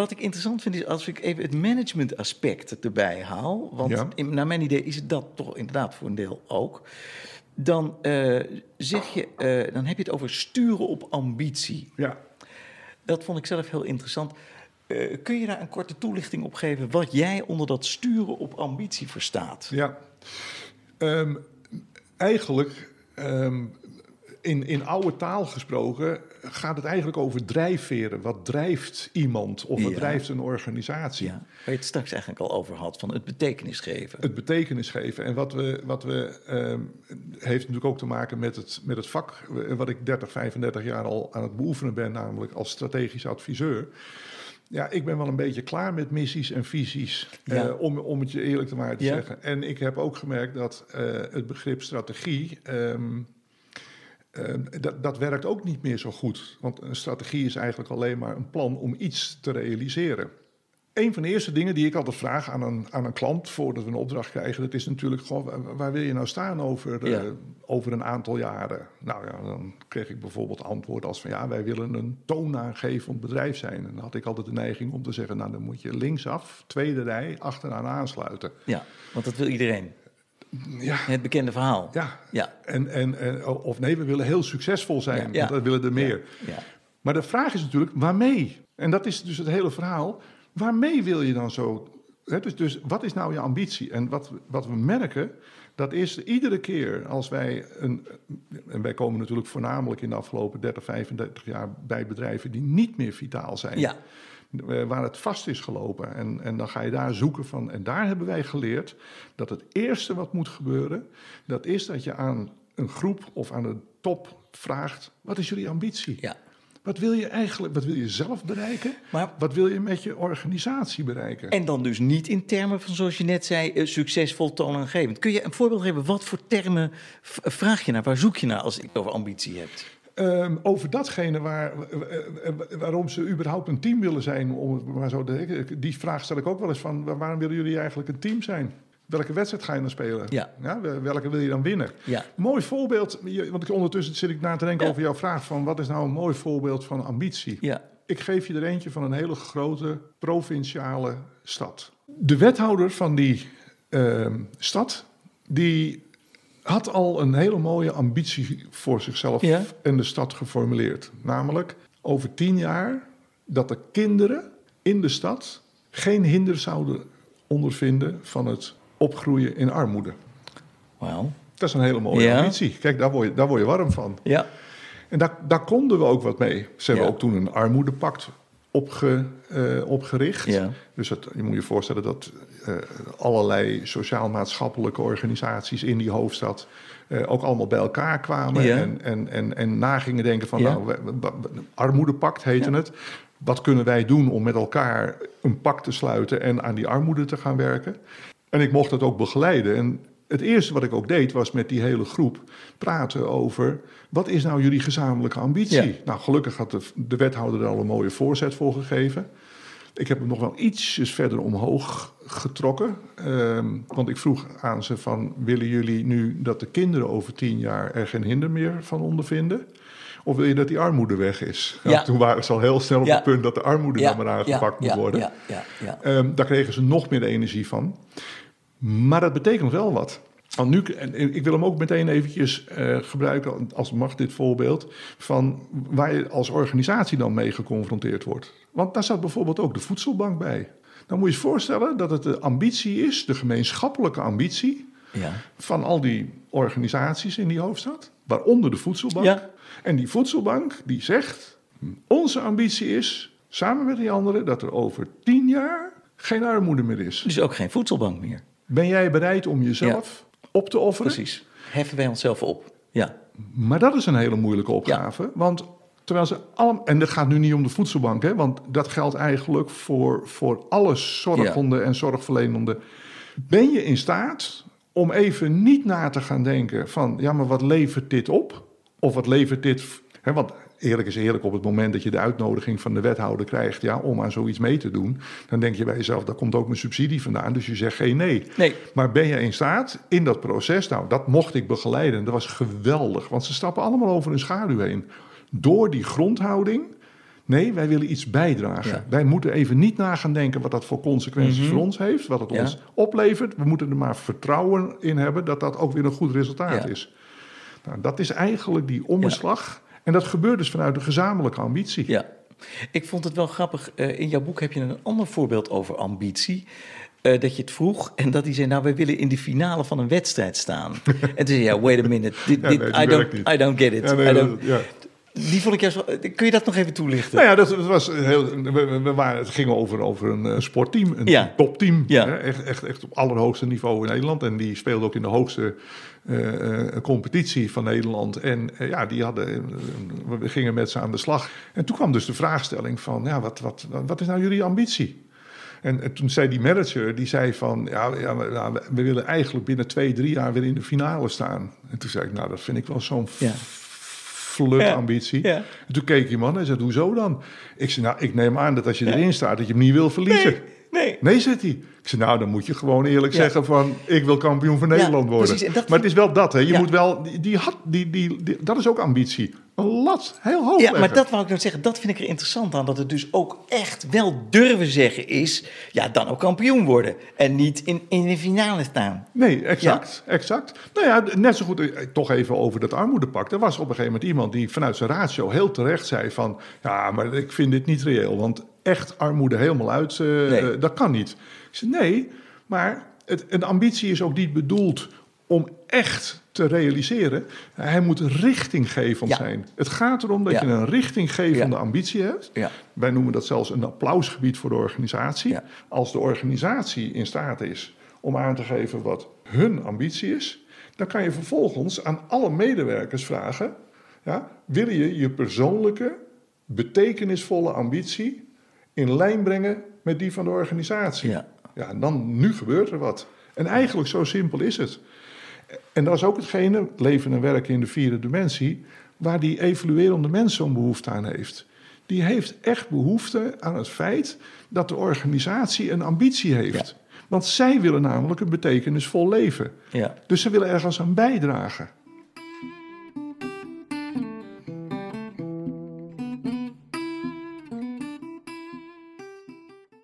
wat ik interessant vind is als ik even het management aspect erbij haal. Want Ja. in, naar mijn idee is het dat toch inderdaad voor een deel ook. Dan eh, zeg je, eh, dan heb je het over sturen op ambitie. Ja. Dat vond ik zelf heel interessant. Eh, kun je daar een korte toelichting op geven wat jij onder dat sturen op ambitie verstaat? Ja. Ehm, eigenlijk, ehm, in, in oude taal gesproken, gaat het eigenlijk over drijfveren. Wat drijft iemand of wat Ja. drijft een organisatie? Ja, waar je het straks eigenlijk al over had, van het betekenis geven. Het betekenis geven. En wat we, wat we ehm, heeft natuurlijk ook te maken met het, met het vak, eh, wat ik 30, 35 jaar al aan het beoefenen ben, namelijk als strategisch adviseur. Ja, ik ben wel een beetje klaar met missies en visies, Ja. eh, om, om het je eerlijk te maar te Ja. zeggen. En ik heb ook gemerkt dat eh, het begrip strategie, ehm, ehm, dat, dat werkt ook niet meer zo goed. Want een strategie is eigenlijk alleen maar een plan om iets te realiseren. Een van de eerste dingen die ik altijd vraag aan een, aan een klant voordat we een opdracht krijgen, dat is natuurlijk gewoon, waar, wil je nou staan over, Ja. over een aantal jaren? Nou ja, dan kreeg ik bijvoorbeeld antwoord als van ja, wij willen een toonaangevend bedrijf zijn. En dan had ik altijd de neiging om te zeggen, nou dan moet je linksaf, tweede rij, achteraan aansluiten. Ja, want dat wil iedereen. Ja, Het bekende verhaal. ja. Ja. En, en, en, of nee, we willen heel succesvol zijn, Ja, want we willen er meer. Ja. Maar de vraag is natuurlijk, waarmee? En dat is dus het hele verhaal. Waarmee wil je dan zo... Hè, dus, dus wat is nou je ambitie? En wat, wat we merken, dat is iedere keer als wij... Een, en wij komen natuurlijk voornamelijk in de afgelopen 30, 35 jaar... bij bedrijven die niet meer vitaal zijn. Ja. Eh, Waar het vast is gelopen. En, en dan ga je daar zoeken van... En daar hebben wij geleerd dat het eerste wat moet gebeuren... dat is dat je aan een groep of aan de top vraagt... wat is jullie ambitie? ja. Wat wil je eigenlijk, wat wil je zelf bereiken? Maar- wat wil je met je organisatie bereiken? En dan dus niet in termen van, zoals je net zei, eh, succesvol, toonaangevend. Kun je een voorbeeld geven? Wat voor termen vraag je naar? Waar zoek je naar als het over ambitie hebt? Ehm, over datgene waar, eh, eh, waarom ze überhaupt een team willen zijn, om maar zo te zeggen, die vraag stel ik ook wel eens van, waar- waarom willen jullie eigenlijk een team zijn? Welke wedstrijd ga je dan spelen? Ja. wel- welke wil je dan winnen? Ja. Mooi voorbeeld, want ik, ondertussen zit ik na te denken Ja. over jouw vraag van, wat is nou een mooi voorbeeld van ambitie? Ja. Ik geef je er eentje van een hele grote provinciale stad. De wethouder van die ehm, stad, die had al een hele mooie ambitie voor zichzelf Ja. en de stad geformuleerd. Namelijk over tien jaar dat de kinderen in de stad geen hinder zouden ondervinden van het opgroeien in armoede. Wauw. Dat is een hele mooie Ja. ambitie. Kijk, daar word je, daar word je warm van. Ja. En daar, daar konden we ook wat mee. Ze hebben Ja. ook toen een armoedepact opge, eh, opgericht. Ja. Dus het, je moet je voorstellen dat eh, allerlei sociaal-maatschappelijke organisaties in die hoofdstad eh, ook allemaal bij elkaar kwamen Ja. en, en, en, en na gingen denken van, Ja. nou, armoedepact heette het. Wat kunnen wij doen om met elkaar een pact te sluiten en aan die armoede te gaan werken? En ik mocht dat ook begeleiden. En het eerste wat ik ook deed was met die hele groep praten over wat is nou jullie gezamenlijke ambitie? Ja. Nou, gelukkig had de, de wethouder er al een mooie voorzet voor gegeven. Ik heb hem nog wel ietsjes verder omhoog getrokken. ehm, want ik vroeg aan ze van... willen jullie nu dat de kinderen over tien jaar er geen hinder meer van ondervinden? Of wil je dat die armoede weg is? Nou, Ja. toen waren ze al heel snel op Ja. het punt dat de armoede dan maar aangepakt ja, moet worden. Ja, ja, ja. Ehm, daar kregen ze nog meer energie van. Maar dat betekent wel wat. Want nu, en ik wil hem ook meteen eventjes eh, gebruiken, als mag dit voorbeeld, van waar je als organisatie dan mee geconfronteerd wordt. Want daar zat bijvoorbeeld ook de voedselbank bij. Dan moet je je voorstellen dat het de ambitie is, de gemeenschappelijke ambitie ja. van al die organisaties in die hoofdstad, waaronder de voedselbank. Ja. En die voedselbank die zegt, onze ambitie is, samen met die anderen, dat er over tien jaar geen armoede meer is. Dus ook geen voedselbank meer. Ben jij bereid om jezelf op te offeren? Precies. Heffen wij onszelf op. Ja. Maar dat is een hele moeilijke opgave. Want terwijl ze allemaal. En dat gaat nu niet om de voedselbank, hè, want dat geldt eigenlijk voor, voor alle zorgende en zorgverlenende. Ben je in staat om even niet na te gaan denken van ja, maar wat levert dit op? Of wat levert dit. Hè, want eerlijk is eerlijk, op het moment dat je de uitnodiging van de wethouder krijgt ja, om aan zoiets mee te doen, dan denk je bij jezelf, daar komt ook mijn subsidie vandaan. Dus je zegt geen nee. Nee. Maar ben je in staat in dat proces, nou dat mocht ik begeleiden, dat was geweldig, want ze stappen allemaal over hun schaduw heen. Door die grondhouding Nee, wij willen iets bijdragen. Wij moeten even niet na gaan denken wat dat voor consequenties Mhm. voor ons heeft, wat het Ja. ons oplevert. We moeten er maar vertrouwen in hebben dat dat ook weer een goed resultaat Ja. is. Nou, dat is eigenlijk die omslag. En dat gebeurt dus vanuit een gezamenlijke ambitie. Ja. Ik vond het wel grappig. eh, in jouw boek heb je een ander voorbeeld over ambitie. Eh, dat je het vroeg en dat hij zei: Nou, we willen in de finale van een wedstrijd staan. en toen zei ja, Wait a minute. Dit, Ja, dit- nee, I, don't. I don't get it. Ja, nee, I dat- don't- ja. Die vond ik juist Kun je dat nog even toelichten? Nou ja, dat, was heel, we, waren, het ging over, over een eh, sportteam, een Ja. topteam. Ja. Hè, echt, echt, echt op allerhoogste niveau in Nederland. En die speelde ook in de hoogste eh, eh, competitie van Nederland. En ja, die hadden, we gingen met ze aan de slag. En toen kwam dus de vraagstelling van, ja, wat, wat, wat is nou jullie ambitie? En, en toen zei die manager, die zei van, ja, ja, we- ja, we willen eigenlijk binnen twee, drie jaar weer in de finale staan. En toen zei ik, nou, dat vind ik wel zo'n Ja. Flut Ja. ambitie. Ja. En toen keek die man en zei, hoezo dan? Ik zei, nou, ik neem aan dat als je erin staat, dat je hem niet wil verliezen. Nee, nee. Nee, zegt hij. Zei, nou, dan moet je gewoon eerlijk Ja. zeggen van... ik wil kampioen van Nederland worden. precies. En dat maar het is wel dat, hè. Je Ja. moet wel... Die, die, had, die, die, die- dat is ook ambitie. Een lat, heel hoog Ja, maar dat wou ik nou zeggen. Dat vind ik er interessant aan. Dat het dus ook echt wel durven zeggen is... ja, dan ook kampioen worden. En niet in, in de finale staan. Nee, exact, exact. Nou ja, net zo goed, eh, toch even over dat armoedepak. Er was op een gegeven moment iemand die vanuit zijn ratio heel terecht zei van... ja, maar ik vind dit niet reëel, want echt armoede helemaal uit, eh, Nee. eh, dat kan niet. Ik zei, nee, maar het, een ambitie is ook niet bedoeld om echt te realiseren. Hij moet richtinggevend Ja. zijn. Het gaat erom dat Ja. je een richtinggevende Ja. ambitie hebt. Ja. Wij noemen dat zelfs een applausgebied voor de organisatie. Als de organisatie in staat is om aan te geven wat hun ambitie is, dan kan je vervolgens aan alle medewerkers vragen: ja, wil je je persoonlijke, betekenisvolle ambitie in lijn brengen met die van de organisatie? Ja. Ja, en dan nu gebeurt er wat. En eigenlijk zo simpel is het. En dat is ook hetgene, leven en werken in de vierde dimensie, waar die evoluerende mens zo'n behoefte aan heeft. Die heeft echt behoefte aan het feit dat de organisatie een ambitie heeft. Want zij willen namelijk een betekenisvol leven. Ja. Dus ze willen ergens aan bijdragen.